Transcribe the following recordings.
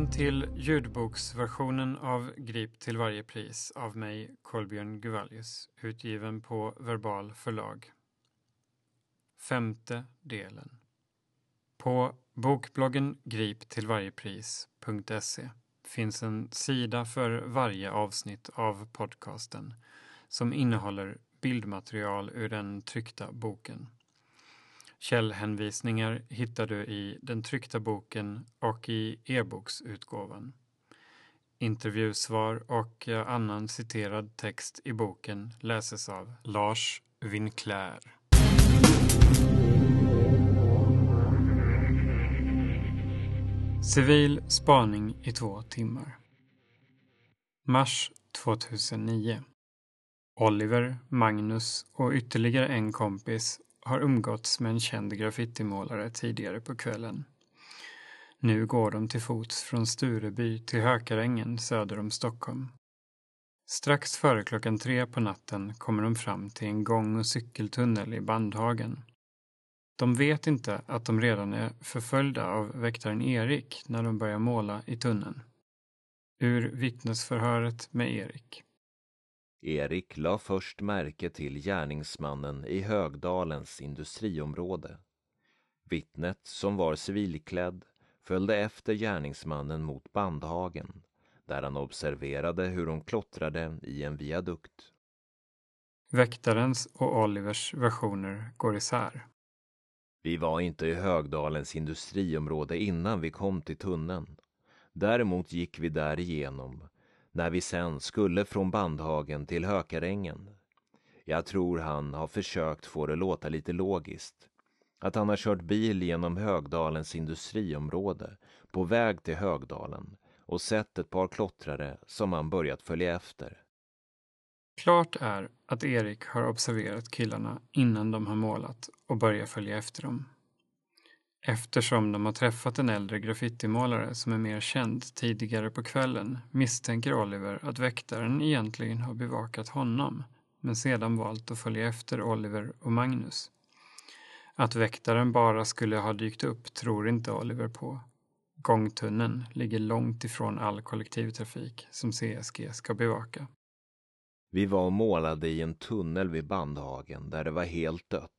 Välkommen till ljudboksversionen av Grip till varje pris av mig, Kolbjörn Guvallius, utgiven på Verbal förlag. Femte delen. På bokbloggen griptillvarjepris.se finns en sida för varje avsnitt av podcasten som innehåller bildmaterial ur den tryckta boken. Källhänvisningar hittar du i den tryckta boken och i e-boksutgåvan. Intervjusvar och eh, annan citerad text i boken läses av Lars Winclair. Civil spaning i två timmar. Mars 2009. Oliver, Magnus och ytterligare en kompis har umgåtts med en känd graffitimålare tidigare på kvällen. Nu går de till fots från Stureby till Hökarängen söder om Stockholm. Strax före klockan tre på natten kommer de fram till en gång och cykeltunnel i Bandhagen. De vet inte att de redan är förföljda av väktaren Erik när de börjar måla i tunneln. Ur vittnesförhöret med Erik. Erik la först märke till gärningsmannen i Högdalens industriområde. Vittnet, som var civilklädd, följde efter gärningsmannen mot Bandhagen där han observerade hur de klottrade i en viadukt. Väktarens och Olivers versioner går isär. Vi var inte i Högdalens industriområde innan vi kom till tunneln. Däremot gick vi där igenom när vi sen skulle från Bandhagen till Hökarängen. Jag tror han har försökt få det låta lite logiskt. Att han har kört bil genom Högdalens industriområde på väg till Högdalen och sett ett par klottrare som han börjat följa efter. Klart är att Erik har observerat killarna innan de har målat och börjat följa efter dem. Eftersom de har träffat en äldre graffitimålare som är mer känd tidigare på kvällen misstänker Oliver att väktaren egentligen har bevakat honom men sedan valt att följa efter Oliver och Magnus. Att väktaren bara skulle ha dykt upp tror inte Oliver på. Gångtunneln ligger långt ifrån all kollektivtrafik som CSG ska bevaka. Vi var och målade i en tunnel vid Bandhagen där det var helt dött.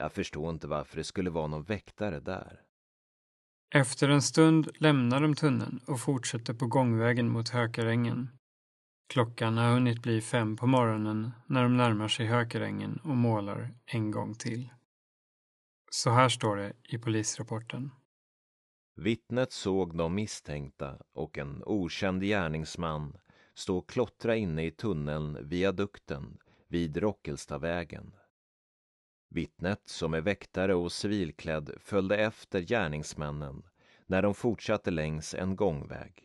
Jag förstår inte varför det skulle vara någon väktare där. Efter en stund lämnar de tunneln och fortsätter på gångvägen mot Hökarängen. Klockan har hunnit bli fem på morgonen när de närmar sig Hökarängen och målar en gång till. Så här står det i polisrapporten. Vittnet såg de misstänkta och en okänd gärningsman stå och klottra inne i tunneln viadukten vid Rockelstavägen. Vittnet, som är väktare och civilklädd, följde efter gärningsmännen när de fortsatte längs en gångväg.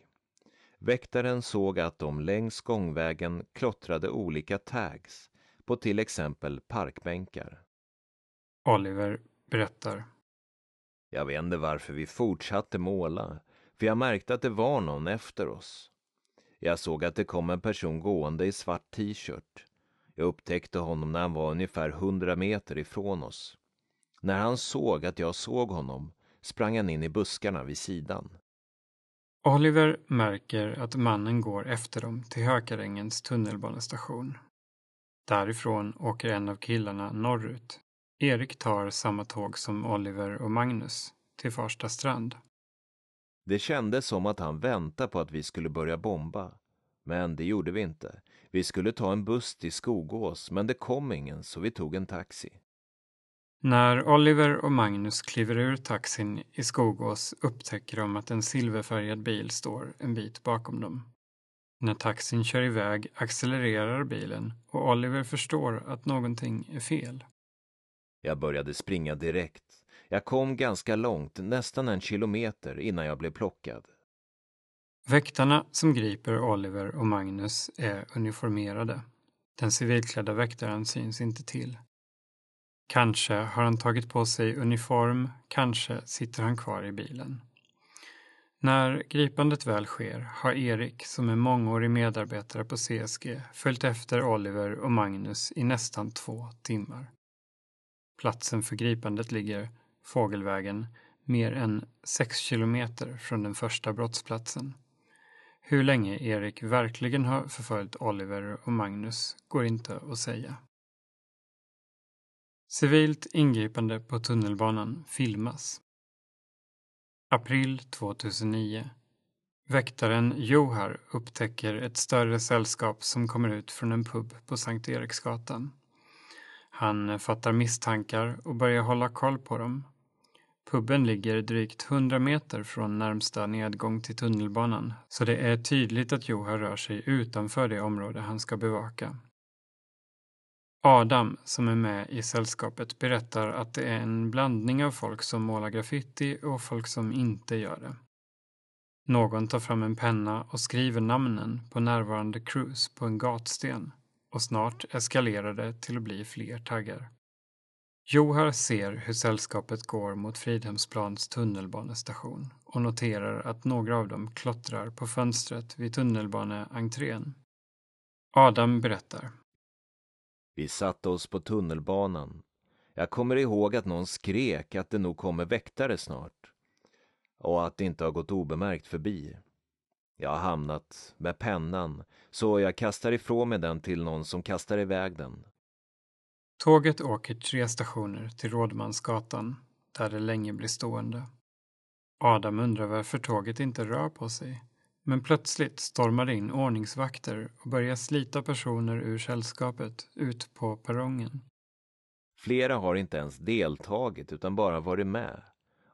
Väktaren såg att de längs gångvägen klottrade olika tags på till exempel parkbänkar. Oliver berättar. Jag vet inte varför vi fortsatte måla, för jag märkte att det var någon efter oss. Jag såg att det kom en person gående i svart t-shirt. Jag upptäckte honom när han var ungefär hundra meter ifrån oss. När han såg att jag såg honom sprang han in i buskarna vid sidan. Oliver märker att mannen går efter dem till Hökarängens tunnelbanestation. Därifrån åker en av killarna norrut. Erik tar samma tåg som Oliver och Magnus till Farsta strand. Det kändes som att han väntade på att vi skulle börja bomba. Men det gjorde vi inte. Vi skulle ta en buss till Skogås, men det kom ingen så vi tog en taxi. När Oliver och Magnus kliver ur taxin i Skogås upptäcker de att en silverfärgad bil står en bit bakom dem. När taxin kör iväg accelererar bilen och Oliver förstår att någonting är fel. Jag började springa direkt. Jag kom ganska långt, nästan en kilometer innan jag blev plockad. Väktarna som griper Oliver och Magnus är uniformerade. Den civilklädda väktaren syns inte till. Kanske har han tagit på sig uniform, kanske sitter han kvar i bilen. När gripandet väl sker har Erik, som är mångårig medarbetare på CSG, följt efter Oliver och Magnus i nästan två timmar. Platsen för gripandet ligger Fågelvägen mer än sex kilometer från den första brottsplatsen. Hur länge Erik verkligen har förföljt Oliver och Magnus går inte att säga. Civilt ingripande på tunnelbanan filmas. April 2009. Väktaren Johar upptäcker ett större sällskap som kommer ut från en pub på Sankt Eriksgatan. Han fattar misstankar och börjar hålla koll på dem. Puben ligger drygt 100 meter från närmsta nedgång till tunnelbanan, så det är tydligt att Johar rör sig utanför det område han ska bevaka. Adam, som är med i sällskapet, berättar att det är en blandning av folk som målar graffiti och folk som inte gör det. Någon tar fram en penna och skriver namnen på närvarande crews på en gatsten och snart eskalerar det till att bli fler taggar. Johar ser hur sällskapet går mot Fridhemsplans tunnelbanestation och noterar att några av dem klottrar på fönstret vid tunnelbaneentrén. Adam berättar. Vi satte oss på tunnelbanan. Jag kommer ihåg att någon skrek att det nog kommer väktare snart och att det inte har gått obemärkt förbi. Jag har hamnat med pennan, så jag kastar ifrån mig den till någon som kastar iväg den. Tåget åker tre stationer till Rådmansgatan, där det länge blir stående. Adam undrar varför tåget inte rör på sig. Men plötsligt stormar det in ordningsvakter och börjar slita personer ur sällskapet ut på perrongen. Flera har inte ens deltagit utan bara varit med.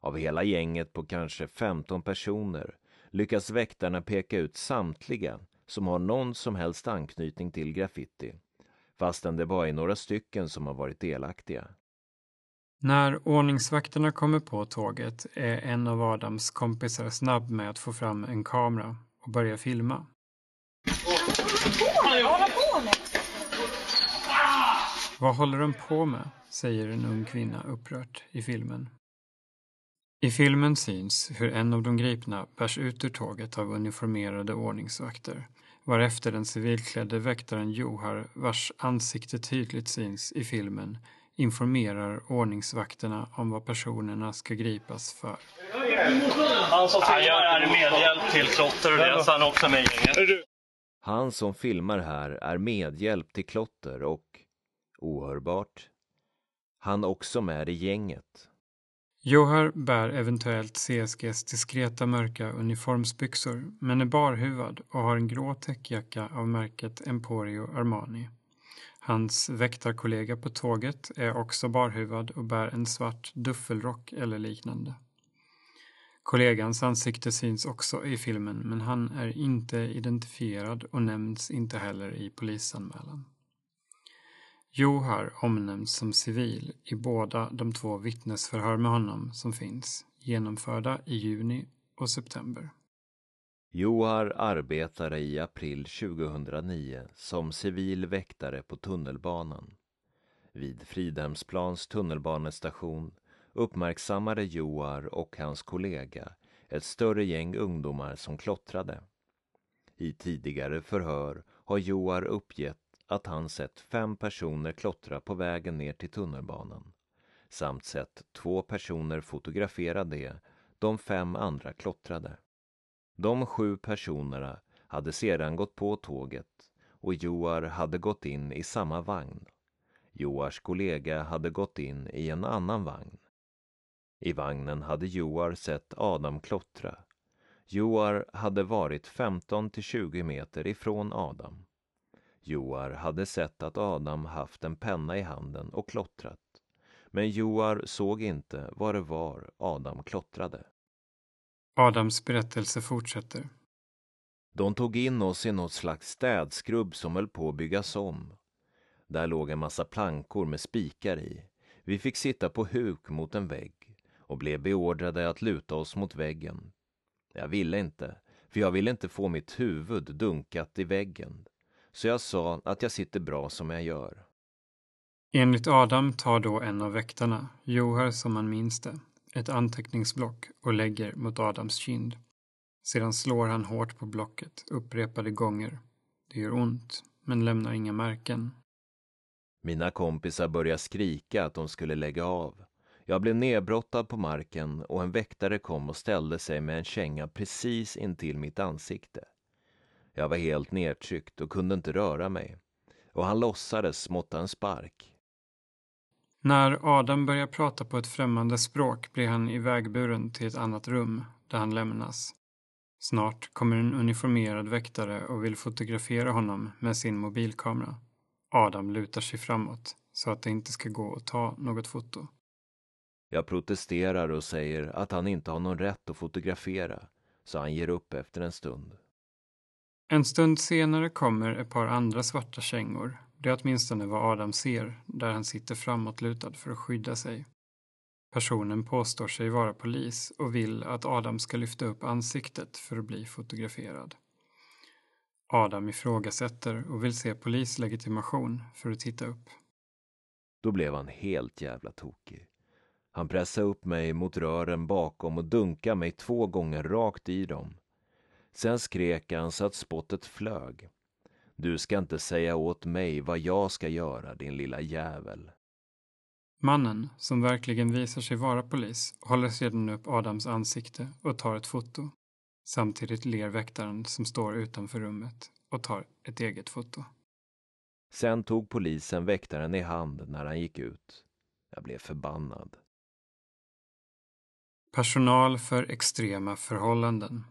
Av hela gänget på kanske 15 personer lyckas väktarna peka ut samtliga som har någon som helst anknytning till graffiti, fastän det bara är några stycken som har varit delaktiga. När ordningsvakterna kommer på tåget är en av Adams kompisar snabb med att få fram en kamera och börja filma. Vad håller de på med? säger en ung kvinna upprört i filmen. I filmen syns hur en av de gripna bärs ut ur tåget av uniformerade ordningsvakter varefter den civilklädde väktaren Johar, vars ansikte tydligt syns i filmen, informerar ordningsvakterna om vad personerna ska gripas för. Han som filmar är medhjälp till klotter och det, så han är också med i gänget. Han som filmar här är medhjälp till klotter och, ohörbart, han också med i gänget. Johar bär eventuellt CSGs diskreta mörka uniformsbyxor men är barhuvad och har en grå täckjacka av märket Emporio Armani. Hans väktarkollega på tåget är också barhuvad och bär en svart duffelrock eller liknande. Kollegans ansikte syns också i filmen men han är inte identifierad och nämns inte heller i polisanmälan. Johar omnämns som civil i båda de två vittnesförhör med honom som finns, genomförda i juni och september. Johar arbetade i april 2009 som civil väktare på tunnelbanan. Vid Fridhemsplans tunnelbanestation uppmärksammade Johar och hans kollega ett större gäng ungdomar som klottrade. I tidigare förhör har Johar uppgett att han sett fem personer klottra på vägen ner till tunnelbanan samt sett två personer fotografera det de fem andra klottrade. De sju personerna hade sedan gått på tåget och Joar hade gått in i samma vagn. Joars kollega hade gått in i en annan vagn. I vagnen hade Joar sett Adam klottra. Joar hade varit 15 till 20 meter ifrån Adam. Joar hade sett att Adam haft en penna i handen och klottrat. Men Joar såg inte vad det var Adam klottrade. Adams berättelse fortsätter. De tog in oss i något slags städskrubb som höll på att byggas om. Där låg en massa plankor med spikar i. Vi fick sitta på huk mot en vägg och blev beordrade att luta oss mot väggen. Jag ville inte, för jag ville inte få mitt huvud dunkat i väggen. Så jag sa att jag sitter bra som jag gör. Enligt Adam tar då en av väktarna, Johar som man minns det, ett anteckningsblock och lägger mot Adams kind. Sedan slår han hårt på blocket upprepade gånger. Det gör ont, men lämnar inga märken. Mina kompisar började skrika att de skulle lägga av. Jag blev nedbrottad på marken och en väktare kom och ställde sig med en känga precis intill mitt ansikte. Jag var helt nedtryckt och kunde inte röra mig och han låtsades måtta en spark. När Adam börjar prata på ett främmande språk blir han ivägburen till ett annat rum där han lämnas. Snart kommer en uniformerad väktare och vill fotografera honom med sin mobilkamera. Adam lutar sig framåt så att det inte ska gå att ta något foto. Jag protesterar och säger att han inte har någon rätt att fotografera, så han ger upp efter en stund. En stund senare kommer ett par andra svarta kängor. Det är åtminstone vad Adam ser, där han sitter framåtlutad för att skydda sig. Personen påstår sig vara polis och vill att Adam ska lyfta upp ansiktet för att bli fotograferad. Adam ifrågasätter och vill se polislegitimation för att titta upp. Då blev han helt jävla tokig. Han pressade upp mig mot rören bakom och dunkade mig två gånger rakt i dem. Sen skrek han så att spottet flög. Du ska inte säga åt mig vad jag ska göra, din lilla jävel. Mannen, som verkligen visar sig vara polis, håller sedan upp Adams ansikte och tar ett foto. Samtidigt ler väktaren som står utanför rummet och tar ett eget foto. Sen tog polisen väktaren i hand när han gick ut. Jag blev förbannad. Personal för extrema förhållanden.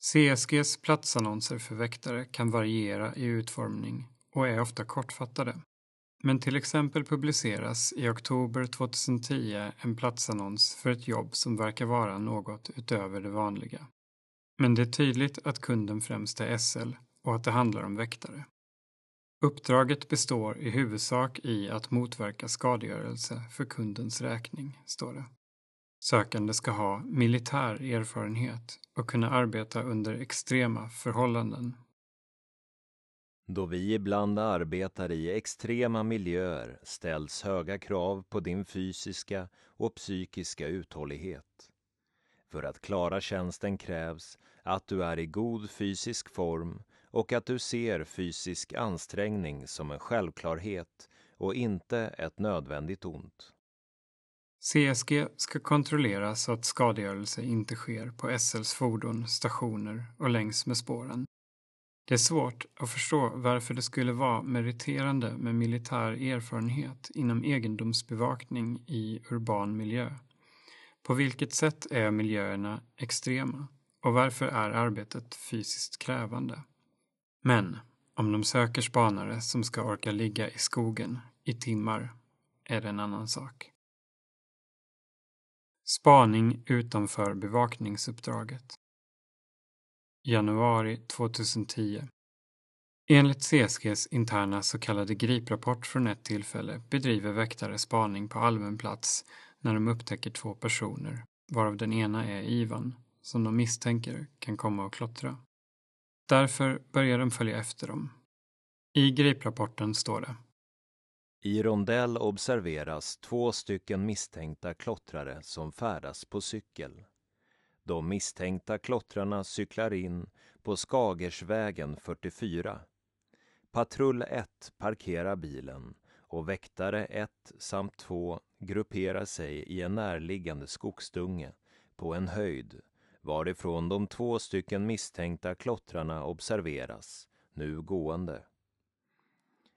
CSGs platsannonser för väktare kan variera i utformning och är ofta kortfattade. Men till exempel publiceras i oktober 2010 en platsannons för ett jobb som verkar vara något utöver det vanliga. Men det är tydligt att kunden främst är SL och att det handlar om väktare. Uppdraget består i huvudsak i att motverka skadegörelse för kundens räkning, står det. Sökande ska ha militär erfarenhet och kunna arbeta under extrema förhållanden. Då vi ibland arbetar i extrema miljöer ställs höga krav på din fysiska och psykiska uthållighet. För att klara tjänsten krävs att du är i god fysisk form och att du ser fysisk ansträngning som en självklarhet och inte ett nödvändigt ont. CSG ska kontrollera så att skadegörelse inte sker på SLs fordon, stationer och längs med spåren. Det är svårt att förstå varför det skulle vara meriterande med militär erfarenhet inom egendomsbevakning i urban miljö. På vilket sätt är miljöerna extrema och varför är arbetet fysiskt krävande? Men om de söker spanare som ska orka ligga i skogen i timmar är det en annan sak. Spaning utanför bevakningsuppdraget. Januari 2010. Enligt CSGs interna så kallade griprapport från ett tillfälle bedriver väktare spaning på allmän plats när de upptäcker två personer, varav den ena är Ivan, som de misstänker kan komma och klottra. Därför börjar de följa efter dem. I griprapporten står det i rondell observeras två stycken misstänkta klottrare som färdas på cykel. De misstänkta klottrarna cyklar in på Skagersvägen 44. Patrull 1 parkerar bilen och väktare 1 samt 2 grupperar sig i en närliggande skogsdunge på en höjd varifrån de två stycken misstänkta klottrarna observeras, nu gående.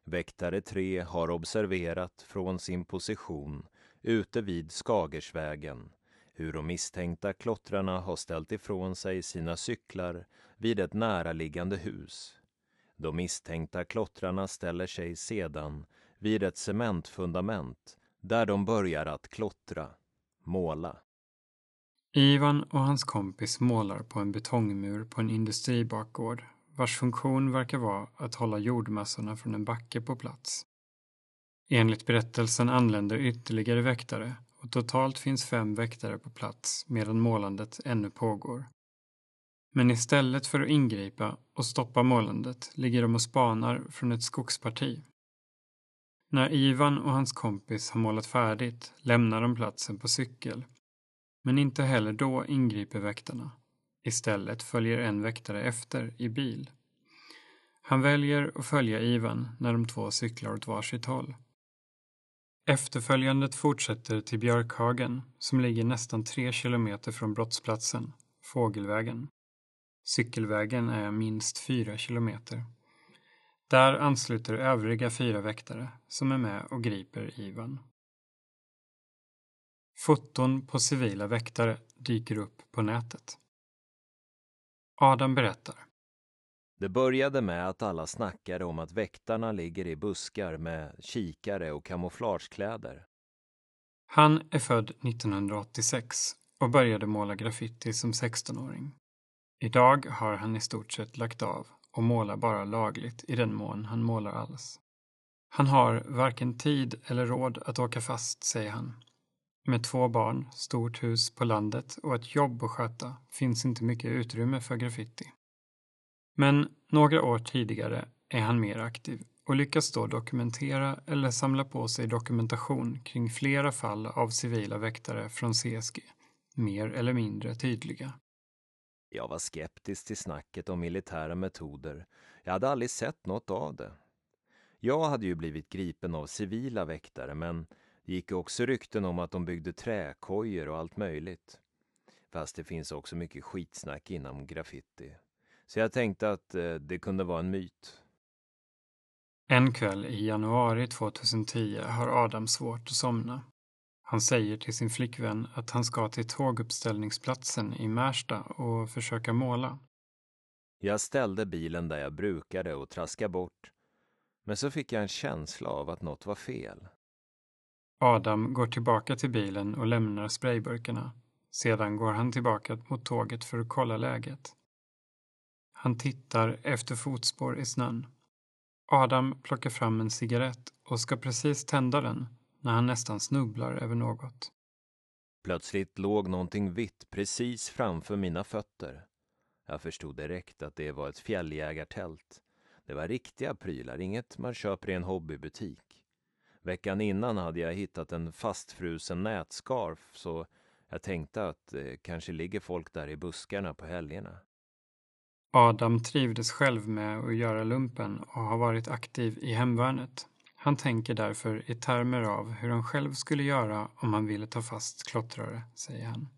Väktare 3 har observerat från sin position ute vid Skagersvägen hur de misstänkta klottrarna har ställt ifrån sig sina cyklar vid ett näraliggande hus. De misstänkta klottrarna ställer sig sedan vid ett cementfundament där de börjar att klottra, måla. Ivan och hans kompis målar på en betongmur på en industribakgård vars funktion verkar vara att hålla jordmassorna från en backe på plats. Enligt berättelsen anländer ytterligare väktare och totalt finns fem väktare på plats medan målandet ännu pågår. Men istället för att ingripa och stoppa målandet ligger de och spanar från ett skogsparti. När Ivan och hans kompis har målat färdigt lämnar de platsen på cykel. Men inte heller då ingriper väktarna. Istället följer en väktare efter i bil. Han väljer att följa Ivan när de två cyklar åt varsitt håll. Efterföljandet fortsätter till Björkhagen som ligger nästan tre kilometer från brottsplatsen, Fågelvägen. Cykelvägen är minst fyra kilometer. Där ansluter övriga fyra väktare som är med och griper Ivan. Foton på civila väktare dyker upp på nätet. Adam berättar. Det började med att alla snackade om att väktarna ligger i buskar med kikare och kamouflagekläder. Han är född 1986 och började måla graffiti som 16-åring. Idag har han i stort sett lagt av och målar bara lagligt i den mån han målar alls. Han har varken tid eller råd att åka fast, säger han. Med två barn, stort hus på landet och ett jobb att sköta finns inte mycket utrymme för graffiti. Men några år tidigare är han mer aktiv och lyckas då dokumentera eller samla på sig dokumentation kring flera fall av civila väktare från CSG, mer eller mindre tydliga. Jag var skeptisk till snacket om militära metoder. Jag hade aldrig sett något av det. Jag hade ju blivit gripen av civila väktare men gick också rykten om att de byggde träkojor och allt möjligt. Fast det finns också mycket skitsnack inom graffiti. Så jag tänkte att eh, det kunde vara en myt. En kväll i januari 2010 har Adam svårt att somna. Han säger till sin flickvän att han ska till tåguppställningsplatsen i Märsta och försöka måla. Jag ställde bilen där jag brukade och traskade bort. Men så fick jag en känsla av att något var fel. Adam går tillbaka till bilen och lämnar sprayburkarna. Sedan går han tillbaka mot tåget för att kolla läget. Han tittar efter fotspår i snön. Adam plockar fram en cigarett och ska precis tända den när han nästan snubblar över något. Plötsligt låg någonting vitt precis framför mina fötter. Jag förstod direkt att det var ett fjälljägartält. Det var riktiga prylar, inget man köper i en hobbybutik. Veckan innan hade jag hittat en fastfrusen nätskarf så jag tänkte att det kanske ligger folk där i buskarna på helgerna. Adam trivdes själv med att göra lumpen och har varit aktiv i hemvärnet. Han tänker därför i termer av hur han själv skulle göra om han ville ta fast klottrare, säger han.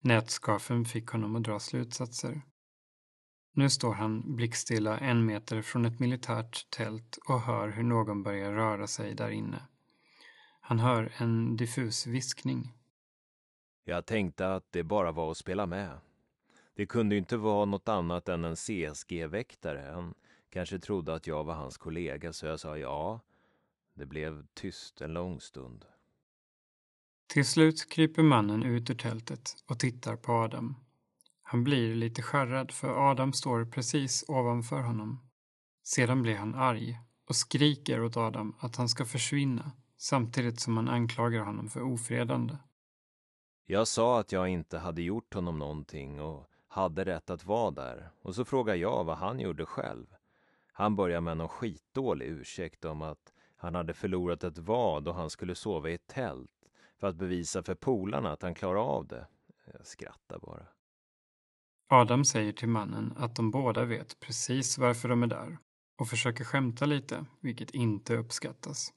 Nätskafen fick honom att dra slutsatser. Nu står han blickstilla en meter från ett militärt tält och hör hur någon börjar röra sig där inne. Han hör en diffus viskning. Jag tänkte att det bara var att spela med. Det kunde inte vara något annat än en CSG-väktare. Han kanske trodde att jag var hans kollega, så jag sa ja. Det blev tyst en lång stund. Till slut kryper mannen ut ur tältet och tittar på Adam. Han blir lite skärrad för Adam står precis ovanför honom. Sedan blir han arg och skriker åt Adam att han ska försvinna samtidigt som han anklagar honom för ofredande. Jag sa att jag inte hade gjort honom någonting och hade rätt att vara där och så frågade jag vad han gjorde själv. Han började med någon skitdålig ursäkt om att han hade förlorat ett vad och han skulle sova i ett tält för att bevisa för polarna att han klarade av det. Jag skrattar bara. Adam säger till mannen att de båda vet precis varför de är där och försöker skämta lite, vilket inte uppskattas.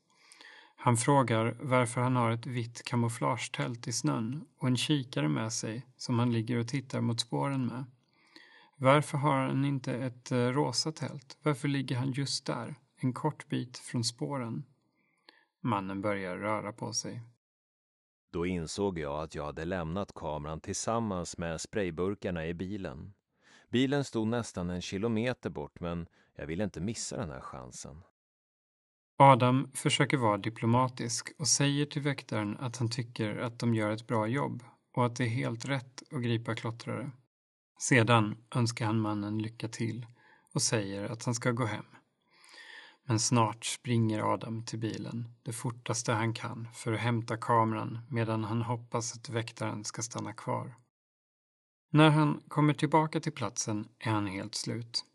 Han frågar varför han har ett vitt kamouflagetält i snön och en kikare med sig som han ligger och tittar mot spåren med. Varför har han inte ett eh, rosa tält? Varför ligger han just där, en kort bit från spåren? Mannen börjar röra på sig. Då insåg jag att jag hade lämnat kameran tillsammans med sprayburkarna i bilen. Bilen stod nästan en kilometer bort men jag ville inte missa den här chansen. Adam försöker vara diplomatisk och säger till väktaren att han tycker att de gör ett bra jobb och att det är helt rätt att gripa klottrare. Sedan önskar han mannen lycka till och säger att han ska gå hem. Men snart springer Adam till bilen, det fortaste han kan, för att hämta kameran medan han hoppas att väktaren ska stanna kvar. När han kommer tillbaka till platsen är han helt slut.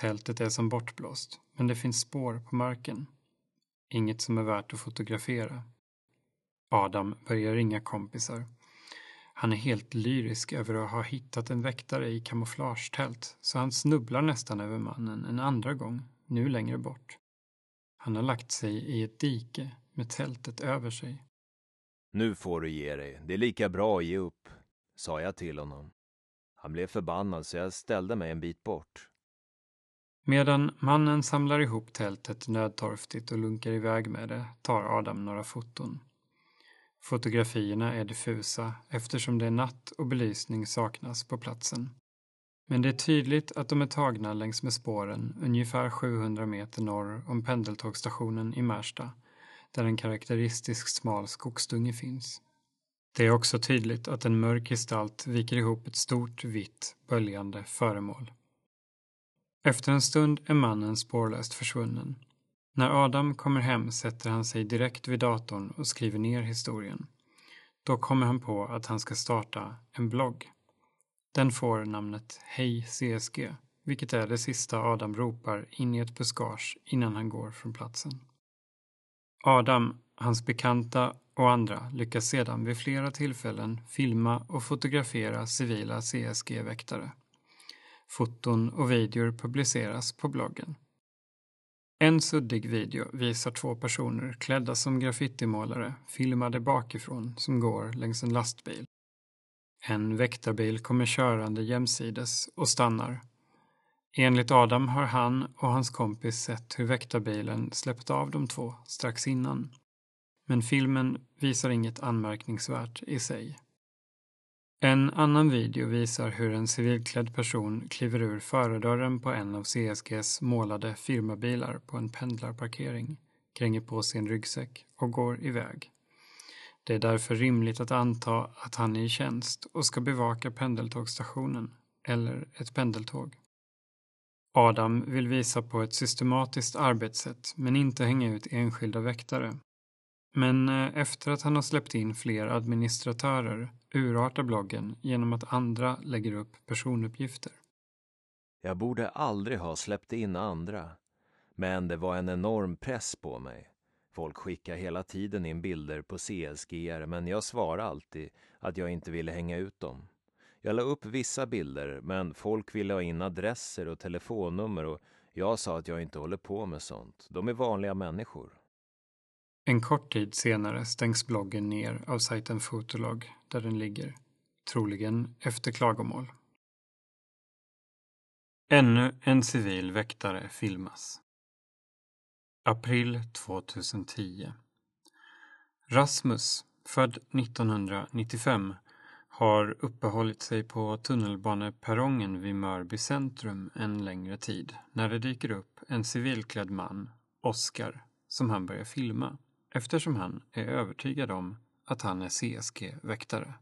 Tältet är som bortblåst, men det finns spår på marken. Inget som är värt att fotografera. Adam börjar ringa kompisar. Han är helt lyrisk över att ha hittat en väktare i kamouflagetält så han snubblar nästan över mannen en andra gång, nu längre bort. Han har lagt sig i ett dike med tältet över sig. Nu får du ge dig. Det är lika bra att ge upp, sa jag till honom. Han blev förbannad så jag ställde mig en bit bort. Medan mannen samlar ihop tältet nödtorftigt och lunkar iväg med det tar Adam några foton. Fotografierna är diffusa eftersom det är natt och belysning saknas på platsen. Men det är tydligt att de är tagna längs med spåren ungefär 700 meter norr om pendeltågstationen i Märsta, där en karaktäristisk smal skogsdunge finns. Det är också tydligt att en mörk gestalt viker ihop ett stort, vitt, böljande föremål. Efter en stund är mannen spårlöst försvunnen. När Adam kommer hem sätter han sig direkt vid datorn och skriver ner historien. Då kommer han på att han ska starta en blogg. Den får namnet Hej CSG, vilket är det sista Adam ropar in i ett buskage innan han går från platsen. Adam, hans bekanta och andra lyckas sedan vid flera tillfällen filma och fotografera civila CSG-väktare. Foton och videor publiceras på bloggen. En suddig video visar två personer klädda som graffitimålare filmade bakifrån som går längs en lastbil. En väktarbil kommer körande jämsides och stannar. Enligt Adam har han och hans kompis sett hur väktarbilen släppt av de två strax innan. Men filmen visar inget anmärkningsvärt i sig. En annan video visar hur en civilklädd person kliver ur förardörren på en av CSGs målade firmabilar på en pendlarparkering, kränger på sin ryggsäck och går iväg. Det är därför rimligt att anta att han är i tjänst och ska bevaka pendeltågstationen, eller ett pendeltåg. Adam vill visa på ett systematiskt arbetssätt men inte hänga ut enskilda väktare. Men eh, efter att han har släppt in fler administratörer urartar bloggen genom att andra lägger upp personuppgifter. Jag borde aldrig ha släppt in andra, men det var en enorm press på mig. Folk skickar hela tiden in bilder på CSG, men jag svarar alltid att jag inte ville hänga ut dem. Jag la upp vissa bilder, men folk ville ha in adresser och telefonnummer och jag sa att jag inte håller på med sånt. De är vanliga människor. En kort tid senare stängs bloggen ner av sajten Fotolog där den ligger, troligen efter klagomål. Ännu en civil väktare filmas. April 2010 Rasmus, född 1995, har uppehållit sig på tunnelbaneperrongen vid Mörby centrum en längre tid när det dyker upp en civilklädd man, Oskar, som han börjar filma eftersom han är övertygad om att han är CSG-väktare.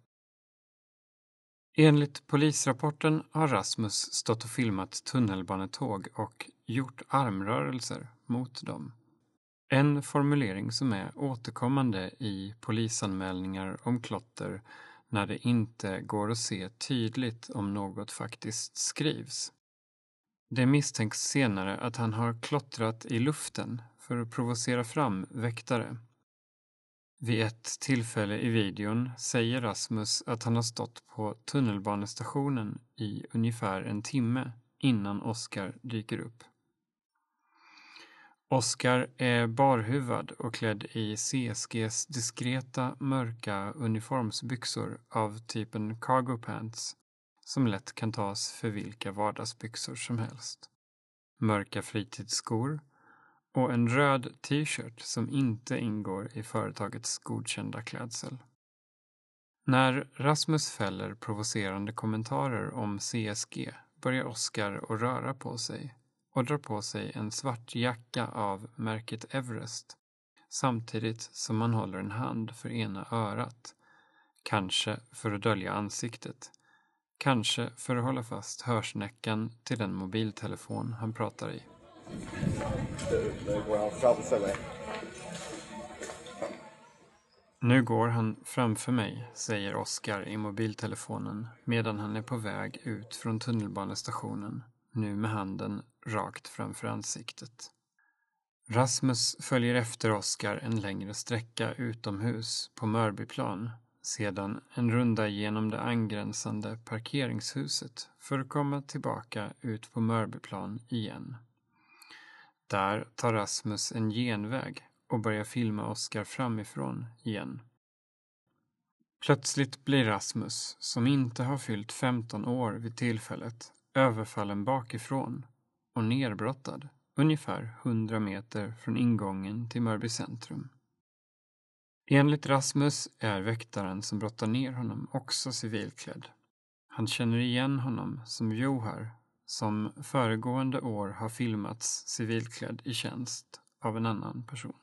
Enligt polisrapporten har Rasmus stått och filmat tunnelbanetåg och gjort armrörelser mot dem. En formulering som är återkommande i polisanmälningar om klotter när det inte går att se tydligt om något faktiskt skrivs. Det misstänks senare att han har klottrat i luften för att provocera fram väktare. Vid ett tillfälle i videon säger Rasmus att han har stått på tunnelbanestationen i ungefär en timme innan Oskar dyker upp. Oskar är barhuvad och klädd i CSGs diskreta mörka uniformsbyxor av typen cargo pants som lätt kan tas för vilka vardagsbyxor som helst. Mörka fritidsskor och en röd t-shirt som inte ingår i företagets godkända klädsel. När Rasmus fäller provocerande kommentarer om CSG börjar Oskar att röra på sig och drar på sig en svart jacka av märket Everest samtidigt som han håller en hand för ena örat. Kanske för att dölja ansiktet. Kanske för att hålla fast hörsnäckan till den mobiltelefon han pratar i. Nu går han framför mig, säger Oskar i mobiltelefonen medan han är på väg ut från tunnelbanestationen, nu med handen rakt framför ansiktet. Rasmus följer efter Oskar en längre sträcka utomhus på Mörbyplan, sedan en runda genom det angränsande parkeringshuset för att komma tillbaka ut på Mörbyplan igen. Där tar Rasmus en genväg och börjar filma Oskar framifrån igen. Plötsligt blir Rasmus, som inte har fyllt 15 år vid tillfället, överfallen bakifrån och nerbrottad ungefär 100 meter från ingången till Mörby centrum. Enligt Rasmus är väktaren som brottar ner honom också civilklädd. Han känner igen honom som Johar som föregående år har filmats civilklädd i tjänst av en annan person.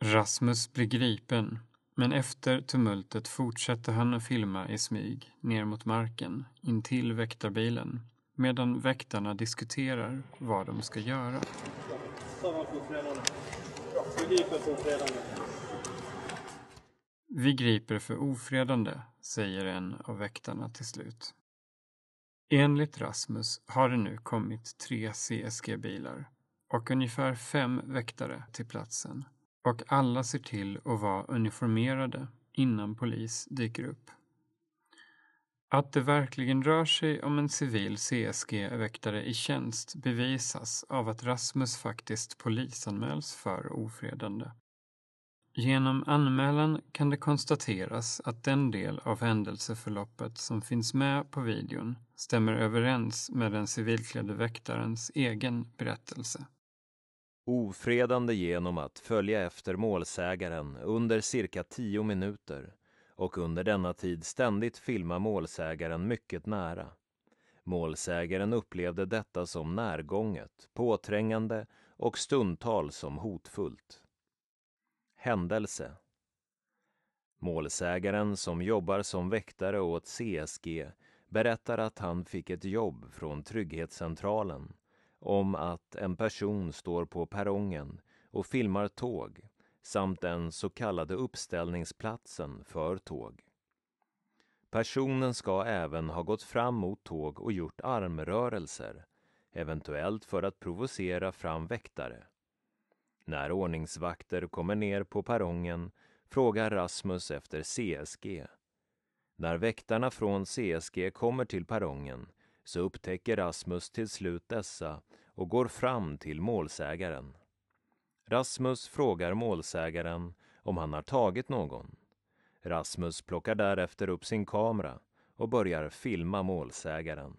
Rasmus blir gripen, men efter tumultet fortsätter han att filma i smyg ner mot marken intill väktarbilen medan väktarna diskuterar vad de ska göra. Vi griper för ofredande, säger en av väktarna till slut. Enligt Rasmus har det nu kommit tre CSG-bilar och ungefär fem väktare till platsen och alla ser till att vara uniformerade innan polis dyker upp. Att det verkligen rör sig om en civil CSG-väktare i tjänst bevisas av att Rasmus faktiskt polisanmäls för ofredande. Genom anmälan kan det konstateras att den del av händelseförloppet som finns med på videon stämmer överens med den civilklädde väktarens egen berättelse. Ofredande genom att följa efter målsägaren under cirka tio minuter och under denna tid ständigt filma målsägaren mycket nära. Målsägaren upplevde detta som närgånget, påträngande och stundtal som hotfullt. Händelse Målsägaren som jobbar som väktare åt CSG berättar att han fick ett jobb från Trygghetscentralen om att en person står på perrongen och filmar tåg samt den så kallade uppställningsplatsen för tåg. Personen ska även ha gått fram mot tåg och gjort armrörelser, eventuellt för att provocera fram väktare. När ordningsvakter kommer ner på perrongen frågar Rasmus efter CSG. När väktarna från CSG kommer till perrongen så upptäcker Rasmus till slut dessa och går fram till målsägaren. Rasmus frågar målsägaren om han har tagit någon. Rasmus plockar därefter upp sin kamera och börjar filma målsägaren.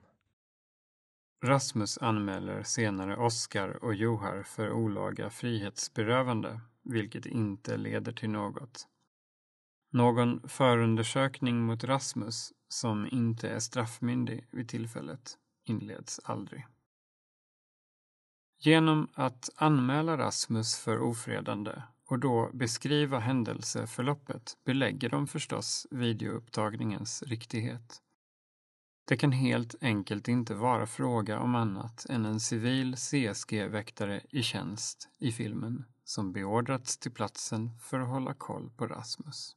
Rasmus anmäler senare Oskar och Johar för olaga frihetsberövande, vilket inte leder till något. Någon förundersökning mot Rasmus, som inte är straffmyndig vid tillfället, inleds aldrig. Genom att anmäla Rasmus för ofredande och då beskriva händelseförloppet belägger de förstås videoupptagningens riktighet. Det kan helt enkelt inte vara fråga om annat än en civil CSG-väktare i tjänst i filmen som beordrats till platsen för att hålla koll på Rasmus.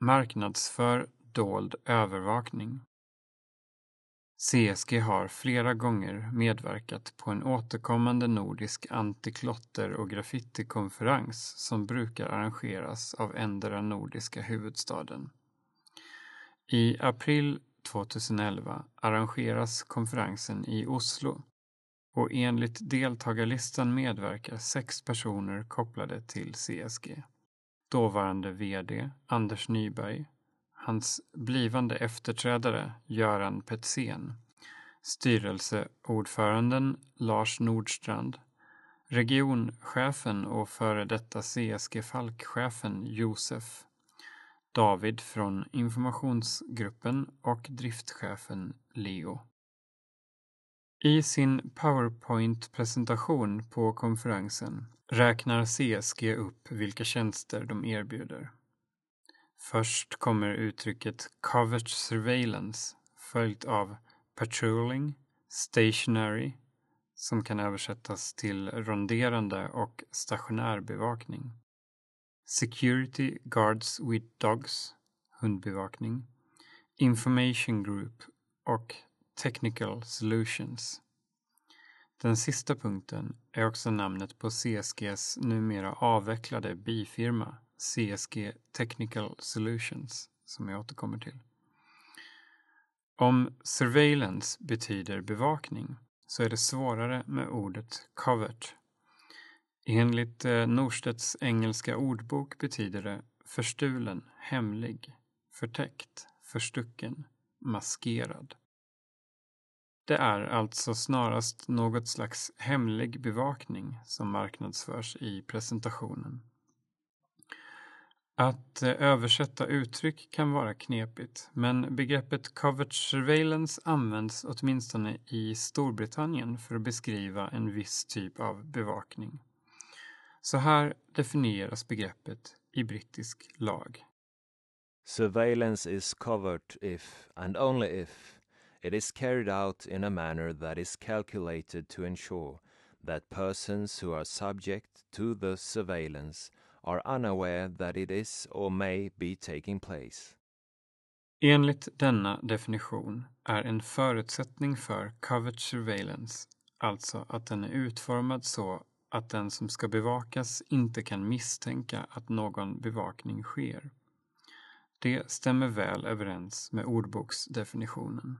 Marknadsför dold övervakning CSG har flera gånger medverkat på en återkommande nordisk antiklotter och graffitikonferens som brukar arrangeras av endera nordiska huvudstaden. I april 2011 arrangeras konferensen i Oslo och enligt deltagarlistan medverkar sex personer kopplade till CSG. Dåvarande VD Anders Nyberg, hans blivande efterträdare Göran Petzén, styrelseordföranden Lars Nordstrand, regionchefen och före detta CSG Falk-chefen Josef, David från informationsgruppen och driftchefen Leo. I sin Powerpoint-presentation på konferensen räknar CSG upp vilka tjänster de erbjuder. Först kommer uttrycket Covert Surveillance följt av Patrolling, Stationary som kan översättas till ronderande och stationär bevakning. Security Guards with Dogs, hundbevakning. Information Group och Technical Solutions. Den sista punkten är också namnet på CSGs numera avvecklade bifirma CSG Technical Solutions som jag återkommer till. Om surveillance betyder bevakning så är det svårare med ordet covert. Enligt eh, Norstedts engelska ordbok betyder det förstulen, hemlig, förtäckt, förstucken, maskerad. Det är alltså snarast något slags hemlig bevakning som marknadsförs i presentationen. Att eh, översätta uttryck kan vara knepigt, men begreppet covert surveillance används åtminstone i Storbritannien för att beskriva en viss typ av bevakning. Så här definieras begreppet i brittisk lag. Surveillance is covert if, and only if, it is carried out in a manner that is calculated to ensure that persons who are subject to the surveillance are unaware that it is or may be taking place. Enligt denna definition är en förutsättning för covert surveillance alltså att den är utformad så att den som ska bevakas inte kan misstänka att någon bevakning sker. Det stämmer väl överens med ordboksdefinitionen.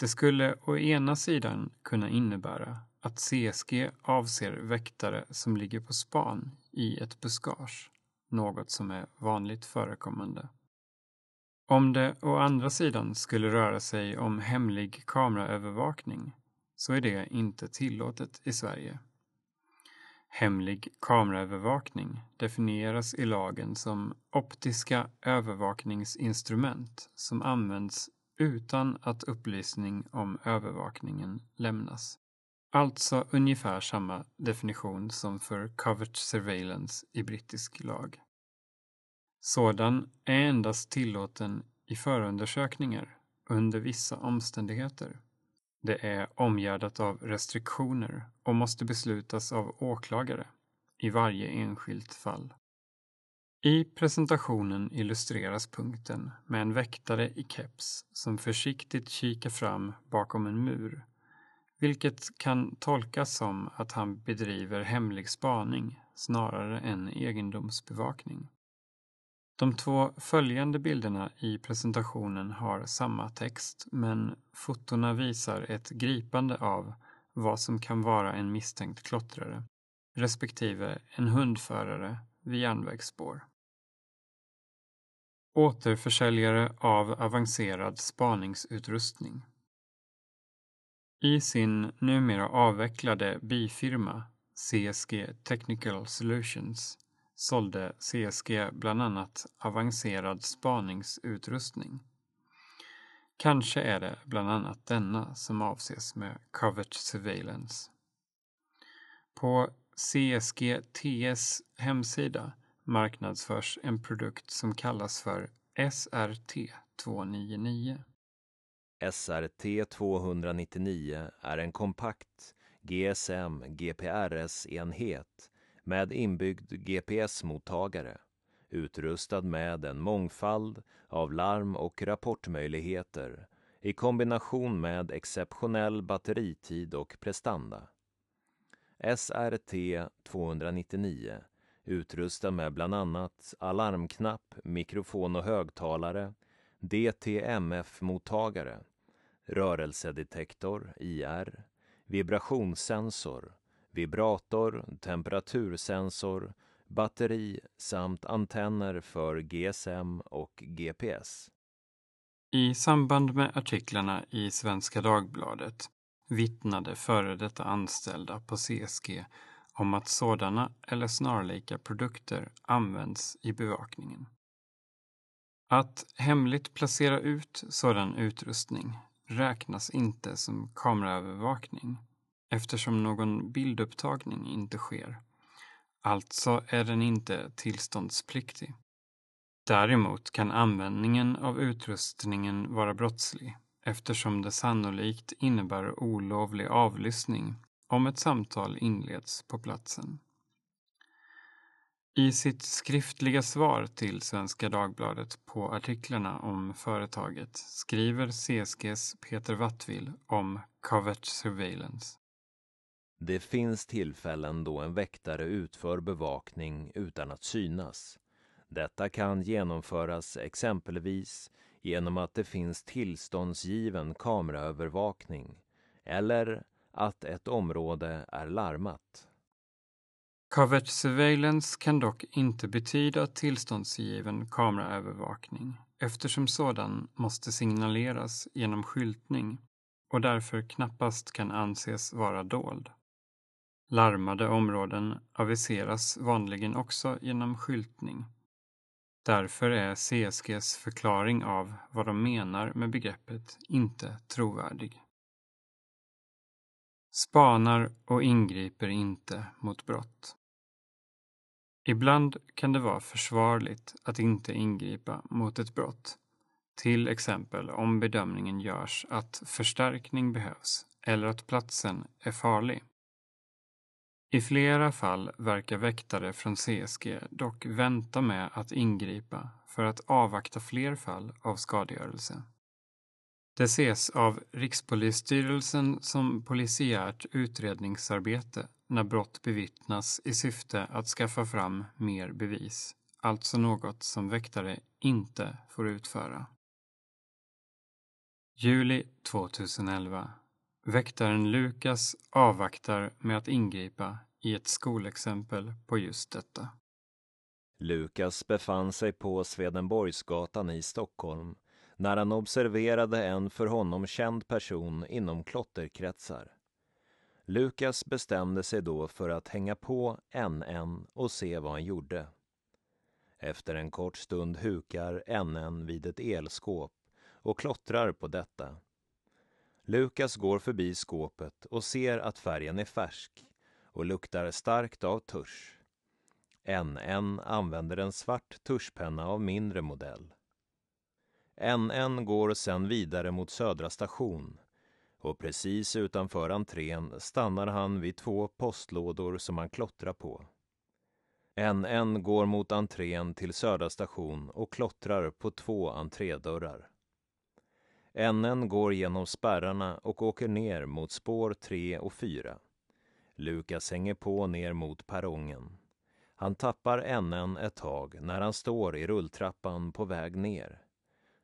Det skulle å ena sidan kunna innebära att CSG avser väktare som ligger på span i ett buskage, något som är vanligt förekommande. Om det å andra sidan skulle röra sig om hemlig kameraövervakning så är det inte tillåtet i Sverige. Hemlig kameraövervakning definieras i lagen som optiska övervakningsinstrument som används utan att upplysning om övervakningen lämnas. Alltså ungefär samma definition som för covert surveillance i brittisk lag. Sådan är endast tillåten i förundersökningar under vissa omständigheter. Det är omgärdat av restriktioner och måste beslutas av åklagare i varje enskilt fall. I presentationen illustreras punkten med en väktare i keps som försiktigt kikar fram bakom en mur, vilket kan tolkas som att han bedriver hemlig spaning snarare än egendomsbevakning. De två följande bilderna i presentationen har samma text men fotona visar ett gripande av vad som kan vara en misstänkt klottrare respektive en hundförare vid järnvägsspår. Återförsäljare av avancerad spaningsutrustning. I sin numera avvecklade bifirma CSG Technical Solutions sålde CSG bland annat avancerad spaningsutrustning. Kanske är det bland annat denna som avses med Covert Surveillance. På CSGTS hemsida marknadsförs en produkt som kallas för SRT 299. SRT 299 är en kompakt GSM GPRS-enhet med inbyggd GPS-mottagare utrustad med en mångfald av larm och rapportmöjligheter i kombination med exceptionell batteritid och prestanda. SRT 299 utrustad med bland annat alarmknapp, mikrofon och högtalare, DTMF-mottagare, rörelsedetektor, IR, vibrationssensor, vibrator, temperatursensor, batteri samt antenner för GSM och GPS. I samband med artiklarna i Svenska Dagbladet vittnade före detta anställda på CSG om att sådana eller snarlika produkter används i bevakningen. Att hemligt placera ut sådan utrustning räknas inte som kameraövervakning eftersom någon bildupptagning inte sker. Alltså är den inte tillståndspliktig. Däremot kan användningen av utrustningen vara brottslig eftersom det sannolikt innebär olovlig avlyssning om ett samtal inleds på platsen. I sitt skriftliga svar till Svenska Dagbladet på artiklarna om företaget skriver CSGs Peter Wattvill om covert surveillance. Det finns tillfällen då en väktare utför bevakning utan att synas. Detta kan genomföras exempelvis genom att det finns tillståndsgiven kameraövervakning eller att ett område är larmat. Covert surveillance kan dock inte betyda tillståndsgiven kameraövervakning eftersom sådan måste signaleras genom skyltning och därför knappast kan anses vara dold. Larmade områden aviseras vanligen också genom skyltning. Därför är CSGs förklaring av vad de menar med begreppet inte trovärdig. Spanar och ingriper inte mot brott. Ibland kan det vara försvarligt att inte ingripa mot ett brott, till exempel om bedömningen görs att förstärkning behövs eller att platsen är farlig. I flera fall verkar väktare från CSG dock vänta med att ingripa för att avvakta fler fall av skadegörelse. Det ses av Rikspolisstyrelsen som polisiärt utredningsarbete när brott bevittnas i syfte att skaffa fram mer bevis, alltså något som väktare inte får utföra. Juli 2011 Väktaren Lukas avvaktar med att ingripa i ett skolexempel på just detta. Lukas befann sig på Swedenborgsgatan i Stockholm när han observerade en för honom känd person inom klotterkretsar. Lukas bestämde sig då för att hänga på NN och se vad han gjorde. Efter en kort stund hukar NN vid ett elskåp och klottrar på detta. Lukas går förbi skåpet och ser att färgen är färsk och luktar starkt av tusch. NN använder en svart tuschpenna av mindre modell. NN går sen vidare mot Södra station och precis utanför entrén stannar han vid två postlådor som han klottrar på. NN går mot entrén till Södra station och klottrar på två entrédörrar. NN går genom spärrarna och åker ner mot spår 3 och 4. Lukas hänger på ner mot perrongen. Han tappar NN ett tag när han står i rulltrappan på väg ner.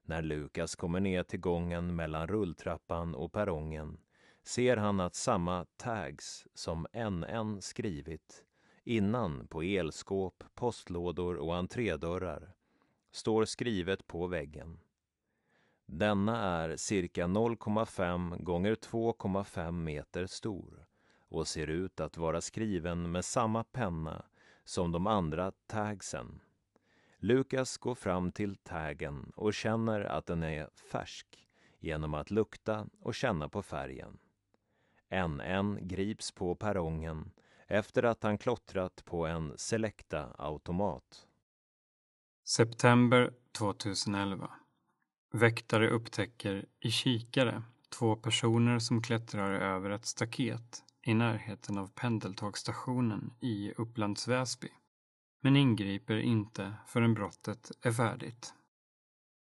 När Lukas kommer ner till gången mellan rulltrappan och perrongen ser han att samma tags som NN skrivit innan på elskåp, postlådor och entrédörrar står skrivet på väggen. Denna är cirka 0,5 gånger 2,5 meter stor och ser ut att vara skriven med samma penna som de andra tagsen. Lukas går fram till taggen och känner att den är färsk genom att lukta och känna på färgen. NN grips på perrongen efter att han klottrat på en Selecta-automat. September 2011 Väktare upptäcker i kikare två personer som klättrar över ett staket i närheten av pendeltågsstationen i Upplands Väsby, men ingriper inte förrän brottet är färdigt.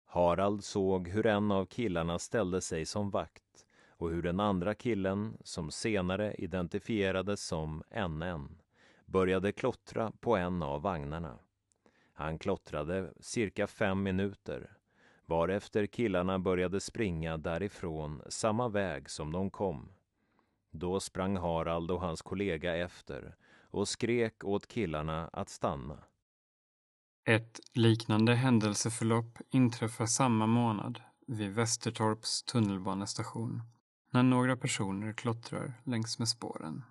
Harald såg hur en av killarna ställde sig som vakt och hur den andra killen, som senare identifierades som NN, började klottra på en av vagnarna. Han klottrade cirka fem minuter varefter killarna började springa därifrån samma väg som de kom. Då sprang Harald och hans kollega efter och skrek åt killarna att stanna. Ett liknande händelseförlopp inträffar samma månad vid Västertorps tunnelbanestation när några personer klottrar längs med spåren.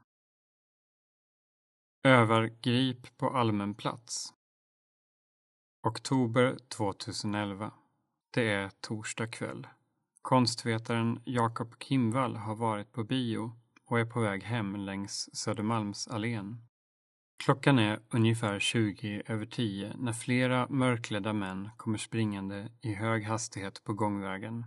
Övergrip på allmän plats. Oktober 2011 det är torsdag kväll. Konstvetaren Jakob Kimvall har varit på bio och är på väg hem längs Södermalmsallén. Klockan är ungefär 20 över 10 när flera mörklädda män kommer springande i hög hastighet på gångvägen.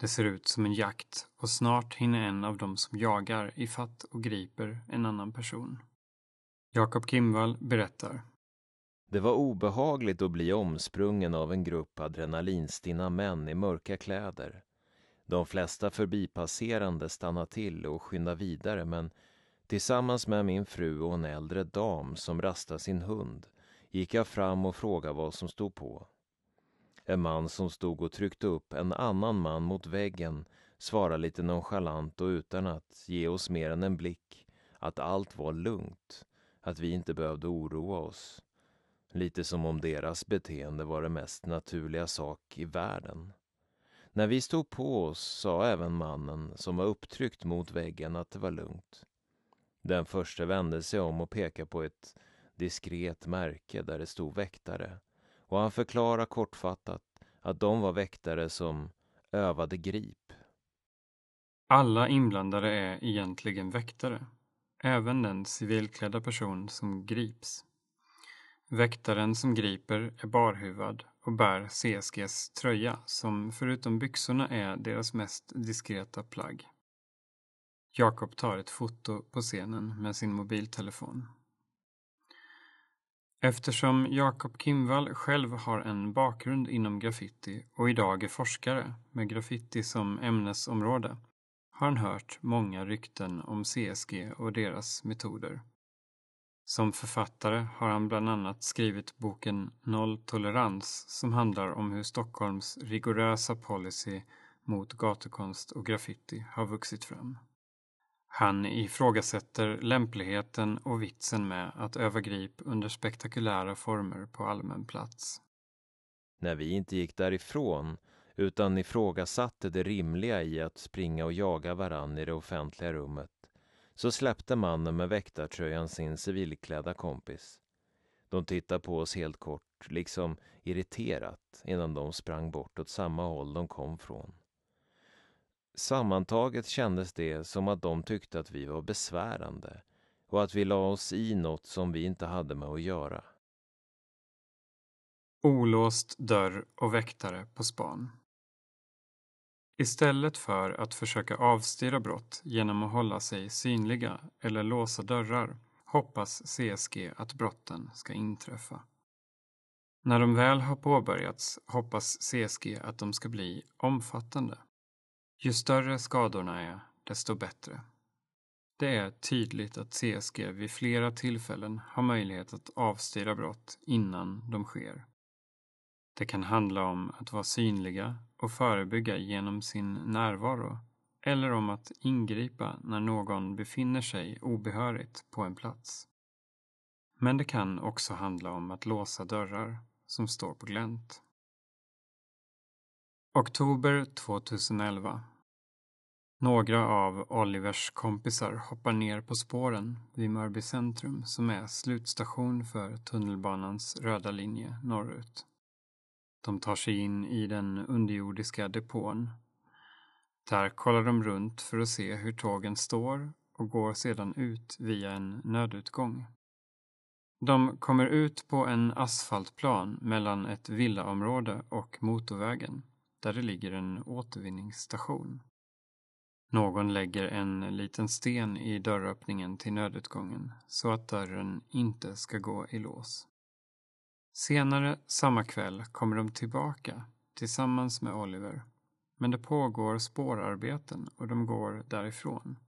Det ser ut som en jakt och snart hinner en av dem som jagar i fatt och griper en annan person. Jakob Kimvall berättar det var obehagligt att bli omsprungen av en grupp adrenalinstinna män i mörka kläder. De flesta förbipasserande stannade till och skyndade vidare men tillsammans med min fru och en äldre dam som rastade sin hund gick jag fram och frågade vad som stod på. En man som stod och tryckte upp en annan man mot väggen svarade lite nonchalant och utan att ge oss mer än en blick att allt var lugnt att vi inte behövde oroa oss. Lite som om deras beteende var det mest naturliga sak i världen. När vi stod på oss sa även mannen som var upptryckt mot väggen att det var lugnt. Den första vände sig om och pekade på ett diskret märke där det stod väktare och han förklarade kortfattat att de var väktare som övade grip. Alla inblandade är egentligen väktare, även den civilklädda person som grips. Väktaren som griper är barhuvad och bär CSGs tröja som förutom byxorna är deras mest diskreta plagg. Jakob tar ett foto på scenen med sin mobiltelefon. Eftersom Jakob Kimvall själv har en bakgrund inom graffiti och idag är forskare med graffiti som ämnesområde har han hört många rykten om CSG och deras metoder. Som författare har han bland annat skrivit boken Nolltolerans som handlar om hur Stockholms rigorösa policy mot gatukonst och graffiti har vuxit fram. Han ifrågasätter lämpligheten och vitsen med att öva grip under spektakulära former på allmän plats. När vi inte gick därifrån utan ifrågasatte det rimliga i att springa och jaga varann i det offentliga rummet så släppte mannen med väktartröjan sin civilklädda kompis. De tittade på oss helt kort, liksom irriterat, innan de sprang bort åt samma håll de kom från. Sammantaget kändes det som att de tyckte att vi var besvärande och att vi la oss i något som vi inte hade med att göra. Olåst dörr och väktare på span. Istället för att försöka avstyra brott genom att hålla sig synliga eller låsa dörrar hoppas CSG att brotten ska inträffa. När de väl har påbörjats hoppas CSG att de ska bli omfattande. Ju större skadorna är, desto bättre. Det är tydligt att CSG vid flera tillfällen har möjlighet att avstyra brott innan de sker. Det kan handla om att vara synliga och förebygga genom sin närvaro eller om att ingripa när någon befinner sig obehörigt på en plats. Men det kan också handla om att låsa dörrar som står på glänt. Oktober 2011 Några av Olivers kompisar hoppar ner på spåren vid Mörby centrum som är slutstation för tunnelbanans röda linje norrut. De tar sig in i den underjordiska depån. Där kollar de runt för att se hur tågen står och går sedan ut via en nödutgång. De kommer ut på en asfaltplan mellan ett villaområde och motorvägen där det ligger en återvinningsstation. Någon lägger en liten sten i dörröppningen till nödutgången så att dörren inte ska gå i lås. Senare samma kväll kommer de tillbaka tillsammans med Oliver. Men det pågår spårarbeten och de går därifrån.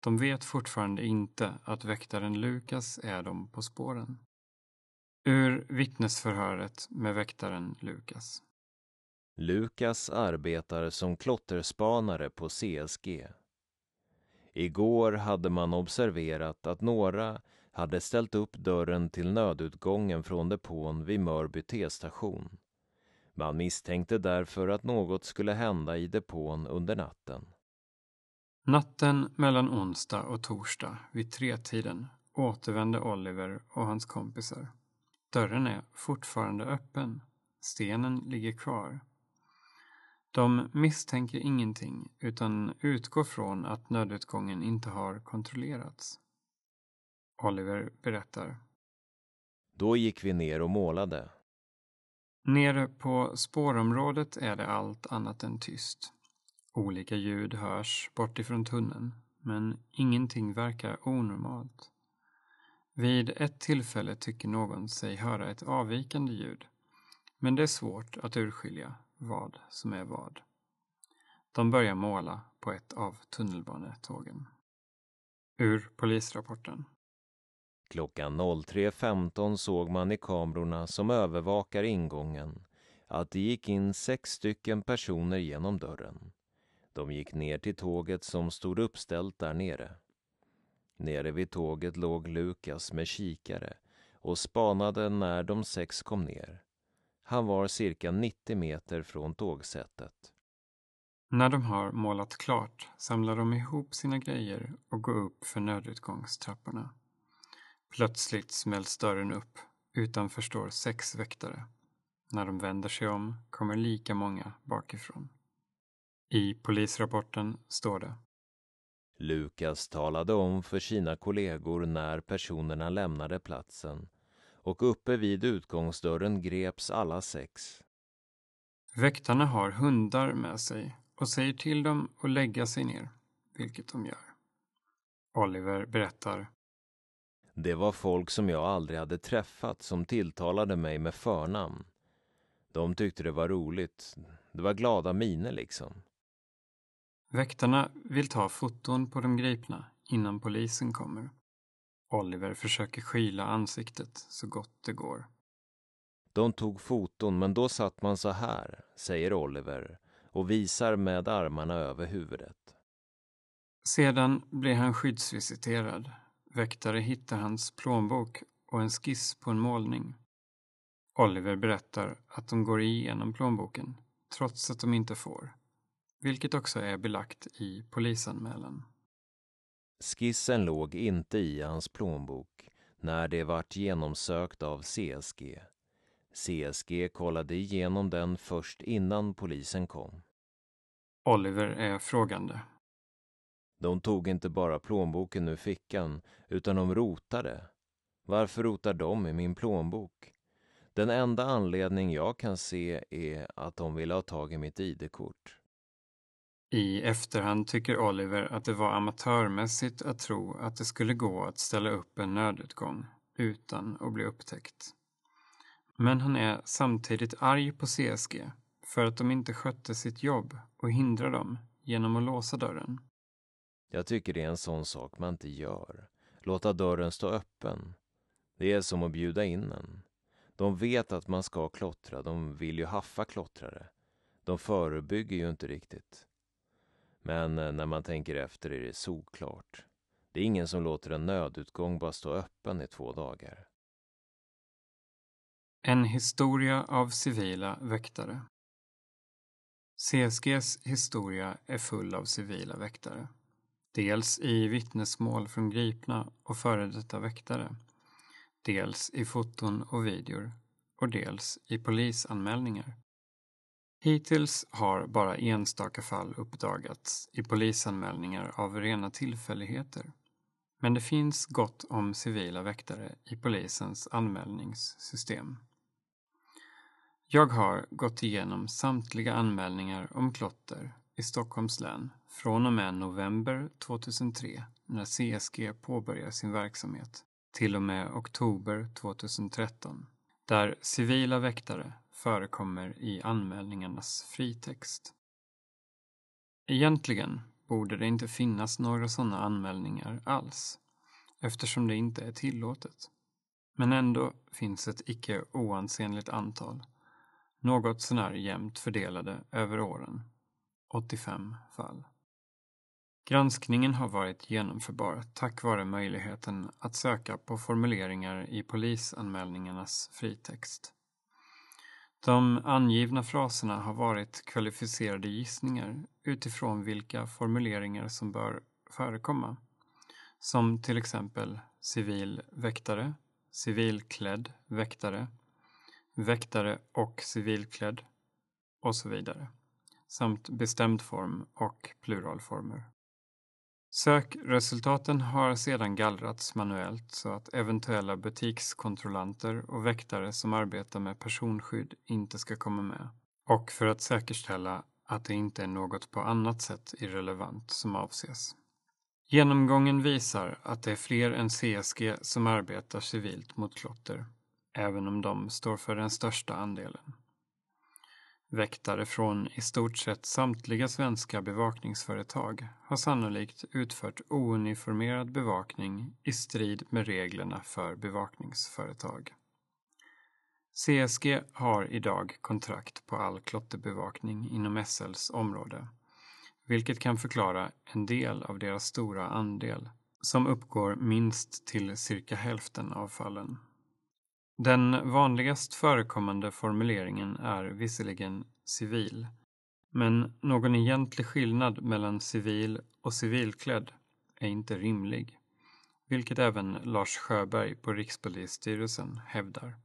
De vet fortfarande inte att väktaren Lukas är dem på spåren. Ur vittnesförhöret med väktaren Lukas. Lukas arbetar som klotterspanare på CSG. Igår hade man observerat att några hade ställt upp dörren till nödutgången från depån vid Mörby T-station. Man misstänkte därför att något skulle hända i depån under natten. Natten mellan onsdag och torsdag vid tretiden återvände Oliver och hans kompisar. Dörren är fortfarande öppen. Stenen ligger kvar. De misstänker ingenting utan utgår från att nödutgången inte har kontrollerats. Oliver berättar. Då gick vi ner och målade. Nere på spårområdet är det allt annat än tyst. Olika ljud hörs bortifrån tunneln, men ingenting verkar onormalt. Vid ett tillfälle tycker någon sig höra ett avvikande ljud, men det är svårt att urskilja vad som är vad. De börjar måla på ett av tunnelbanetågen. Ur polisrapporten. Klockan 03.15 såg man i kamerorna som övervakar ingången att det gick in sex stycken personer genom dörren. De gick ner till tåget som stod uppställt där nere. Nere vid tåget låg Lukas med kikare och spanade när de sex kom ner. Han var cirka 90 meter från tågsättet. När de har målat klart samlar de ihop sina grejer och går upp för nödutgångstrapporna. Plötsligt smälls dörren upp. Utanför står sex väktare. När de vänder sig om kommer lika många bakifrån. I polisrapporten står det. Lukas talade om för sina kollegor när personerna lämnade platsen och uppe vid utgångsdörren greps alla sex. Väktarna har hundar med sig och säger till dem att lägga sig ner, vilket de gör. Oliver berättar. Det var folk som jag aldrig hade träffat som tilltalade mig med förnamn. De tyckte det var roligt. Det var glada miner liksom. Väktarna vill ta foton på de gripna innan polisen kommer. Oliver försöker skyla ansiktet så gott det går. De tog foton, men då satt man så här, säger Oliver och visar med armarna över huvudet. Sedan blir han skyddsvisiterad. Väktare hittar hans plånbok och en skiss på en målning. Oliver berättar att de går igenom plånboken, trots att de inte får. Vilket också är belagt i polisanmälan. Skissen låg inte i hans plånbok när det vart genomsökt av CSG. CSG kollade igenom den först innan polisen kom. Oliver är frågande. De tog inte bara plånboken ur fickan, utan de rotade. Varför rotar de i min plånbok? Den enda anledning jag kan se är att de ville ha tag i mitt ID-kort. I efterhand tycker Oliver att det var amatörmässigt att tro att det skulle gå att ställa upp en nödutgång utan att bli upptäckt. Men han är samtidigt arg på CSG för att de inte skötte sitt jobb och hindrade dem genom att låsa dörren. Jag tycker det är en sån sak man inte gör. Låta dörren stå öppen. Det är som att bjuda in en. De vet att man ska klottra, de vill ju haffa klottrare. De förebygger ju inte riktigt. Men eh, när man tänker efter är det solklart. Det är ingen som låter en nödutgång bara stå öppen i två dagar. En historia av civila väktare. CSGs historia är full av civila väktare. Dels i vittnesmål från gripna och före detta väktare. Dels i foton och videor och dels i polisanmälningar. Hittills har bara enstaka fall uppdagats i polisanmälningar av rena tillfälligheter. Men det finns gott om civila väktare i polisens anmälningssystem. Jag har gått igenom samtliga anmälningar om klotter i Stockholms län från och med november 2003 när CSG påbörjar sin verksamhet till och med oktober 2013 där civila väktare förekommer i anmälningarnas fritext. Egentligen borde det inte finnas några sådana anmälningar alls eftersom det inte är tillåtet. Men ändå finns ett icke oansenligt antal något sånär jämnt fördelade över åren. 85 fall. Granskningen har varit genomförbar tack vare möjligheten att söka på formuleringar i polisanmälningarnas fritext. De angivna fraserna har varit kvalificerade gissningar utifrån vilka formuleringar som bör förekomma. Som till exempel civil väktare, civilklädd väktare, väktare och civilklädd och så vidare. Samt bestämd form och pluralformer. Sökresultaten har sedan gallrats manuellt så att eventuella butikskontrollanter och väktare som arbetar med personskydd inte ska komma med. Och för att säkerställa att det inte är något på annat sätt irrelevant som avses. Genomgången visar att det är fler än CSG som arbetar civilt mot klotter, även om de står för den största andelen. Väktare från i stort sett samtliga svenska bevakningsföretag har sannolikt utfört ouniformerad bevakning i strid med reglerna för bevakningsföretag. CSG har idag kontrakt på all klotterbevakning inom SLs område, vilket kan förklara en del av deras stora andel som uppgår minst till cirka hälften av fallen. Den vanligast förekommande formuleringen är visserligen civil, men någon egentlig skillnad mellan civil och civilklädd är inte rimlig, vilket även Lars Sjöberg på Rikspolisstyrelsen hävdar.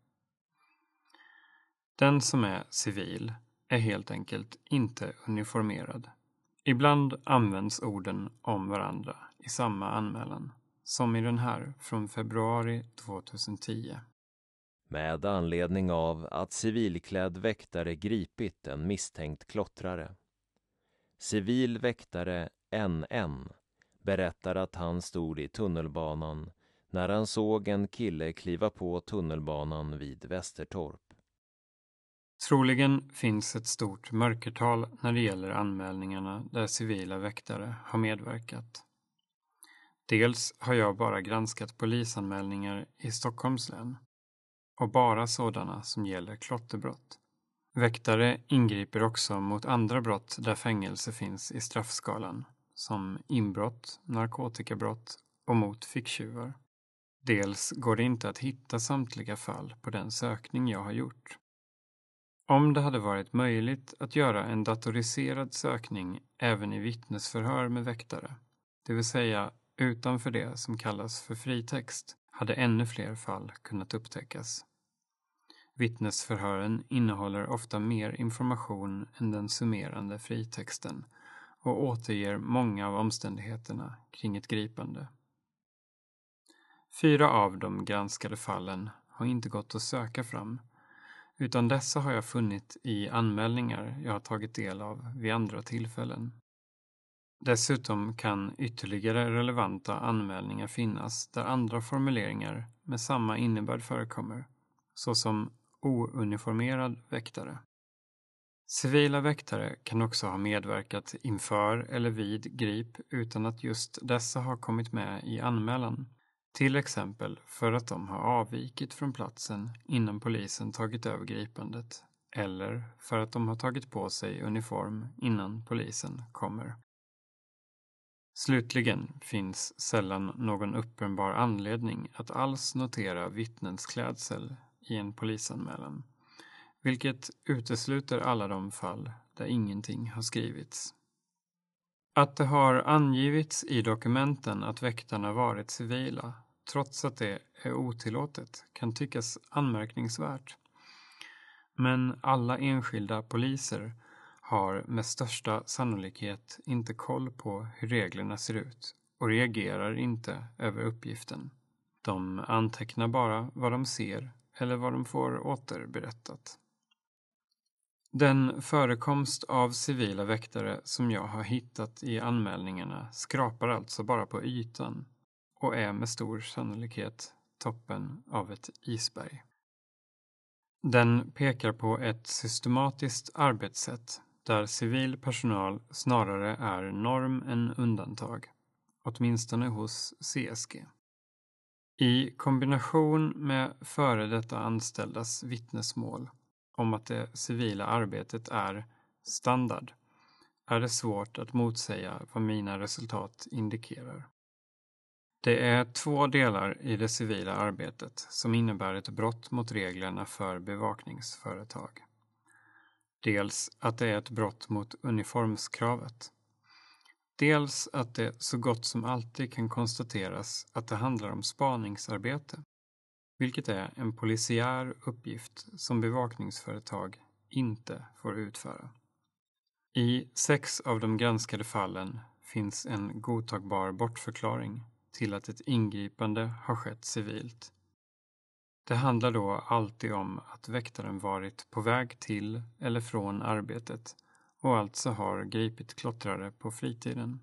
Den som är civil är helt enkelt inte uniformerad. Ibland används orden om varandra i samma anmälan, som i den här från februari 2010. Med anledning av att civilklädd väktare gripit en misstänkt klottrare. Civil väktare NN berättar att han stod i tunnelbanan när han såg en kille kliva på tunnelbanan vid Västertorp. Troligen finns ett stort mörkertal när det gäller anmälningarna där civila väktare har medverkat. Dels har jag bara granskat polisanmälningar i Stockholms län och bara sådana som gäller klotterbrott. Väktare ingriper också mot andra brott där fängelse finns i straffskalan, som inbrott, narkotikabrott och mot ficktjuvar. Dels går det inte att hitta samtliga fall på den sökning jag har gjort. Om det hade varit möjligt att göra en datoriserad sökning även i vittnesförhör med väktare, det vill säga utanför det som kallas för fritext, hade ännu fler fall kunnat upptäckas. Vittnesförhören innehåller ofta mer information än den summerande fritexten och återger många av omständigheterna kring ett gripande. Fyra av de granskade fallen har inte gått att söka fram utan dessa har jag funnit i anmälningar jag har tagit del av vid andra tillfällen. Dessutom kan ytterligare relevanta anmälningar finnas där andra formuleringar med samma innebörd förekommer, såsom ouniformerad väktare. Civila väktare kan också ha medverkat inför eller vid grip utan att just dessa har kommit med i anmälan. Till exempel för att de har avvikit från platsen innan polisen tagit över gripandet eller för att de har tagit på sig uniform innan polisen kommer. Slutligen finns sällan någon uppenbar anledning att alls notera vittnens klädsel i en polisanmälan, vilket utesluter alla de fall där ingenting har skrivits. Att det har angivits i dokumenten att väktarna varit civila, trots att det är otillåtet, kan tyckas anmärkningsvärt. Men alla enskilda poliser har med största sannolikhet inte koll på hur reglerna ser ut och reagerar inte över uppgiften. De antecknar bara vad de ser eller vad de får återberättat. Den förekomst av civila väktare som jag har hittat i anmälningarna skrapar alltså bara på ytan och är med stor sannolikhet toppen av ett isberg. Den pekar på ett systematiskt arbetssätt där civil personal snarare är norm än undantag, åtminstone hos CSG. I kombination med före detta anställdas vittnesmål om att det civila arbetet är standard är det svårt att motsäga vad mina resultat indikerar. Det är två delar i det civila arbetet som innebär ett brott mot reglerna för bevakningsföretag. Dels att det är ett brott mot uniformskravet. Dels att det så gott som alltid kan konstateras att det handlar om spaningsarbete, vilket är en polisiär uppgift som bevakningsföretag inte får utföra. I sex av de granskade fallen finns en godtagbar bortförklaring till att ett ingripande har skett civilt. Det handlar då alltid om att väktaren varit på väg till eller från arbetet och alltså har gripit klottrare på fritiden.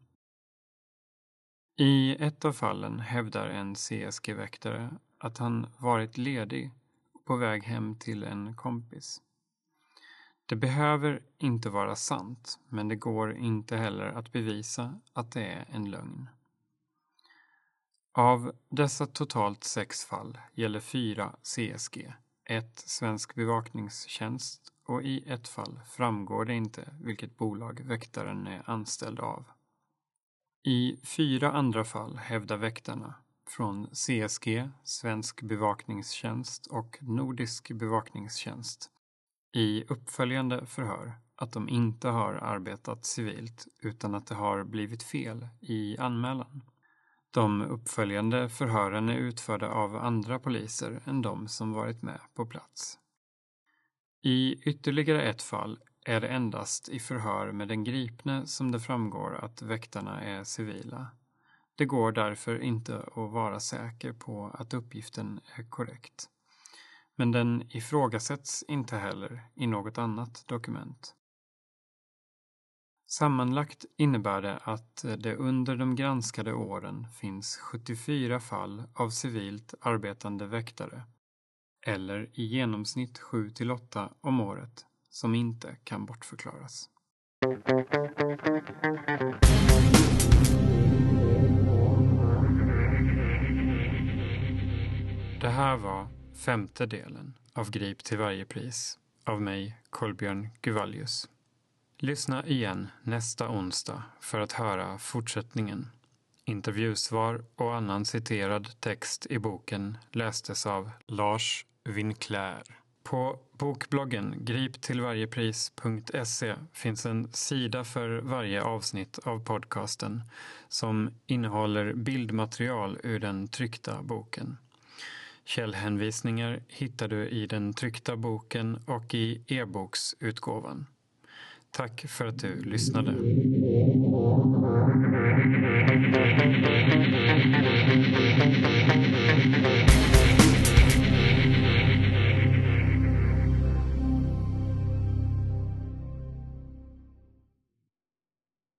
I ett av fallen hävdar en CSG-väktare att han varit ledig och på väg hem till en kompis. Det behöver inte vara sant, men det går inte heller att bevisa att det är en lögn. Av dessa totalt sex fall gäller fyra CSG, ett Svensk bevakningstjänst och i ett fall framgår det inte vilket bolag väktaren är anställd av. I fyra andra fall hävdar väktarna från CSG, Svensk bevakningstjänst och Nordisk bevakningstjänst i uppföljande förhör att de inte har arbetat civilt utan att det har blivit fel i anmälan. De uppföljande förhören är utförda av andra poliser än de som varit med på plats. I ytterligare ett fall är det endast i förhör med den gripne som det framgår att väktarna är civila. Det går därför inte att vara säker på att uppgiften är korrekt. Men den ifrågasätts inte heller i något annat dokument. Sammanlagt innebär det att det under de granskade åren finns 74 fall av civilt arbetande väktare, eller i genomsnitt 7-8 om året, som inte kan bortförklaras. Det här var femte delen av Grip till varje pris av mig, Kolbjörn Guvallius. Lyssna igen nästa onsdag för att höra fortsättningen. Intervjusvar och annan citerad text i boken lästes av Lars Winclair. På bokbloggen griptillvarjepris.se finns en sida för varje avsnitt av podcasten som innehåller bildmaterial ur den tryckta boken. Källhänvisningar hittar du i den tryckta boken och i e-boksutgåvan. Tack för att du lyssnade.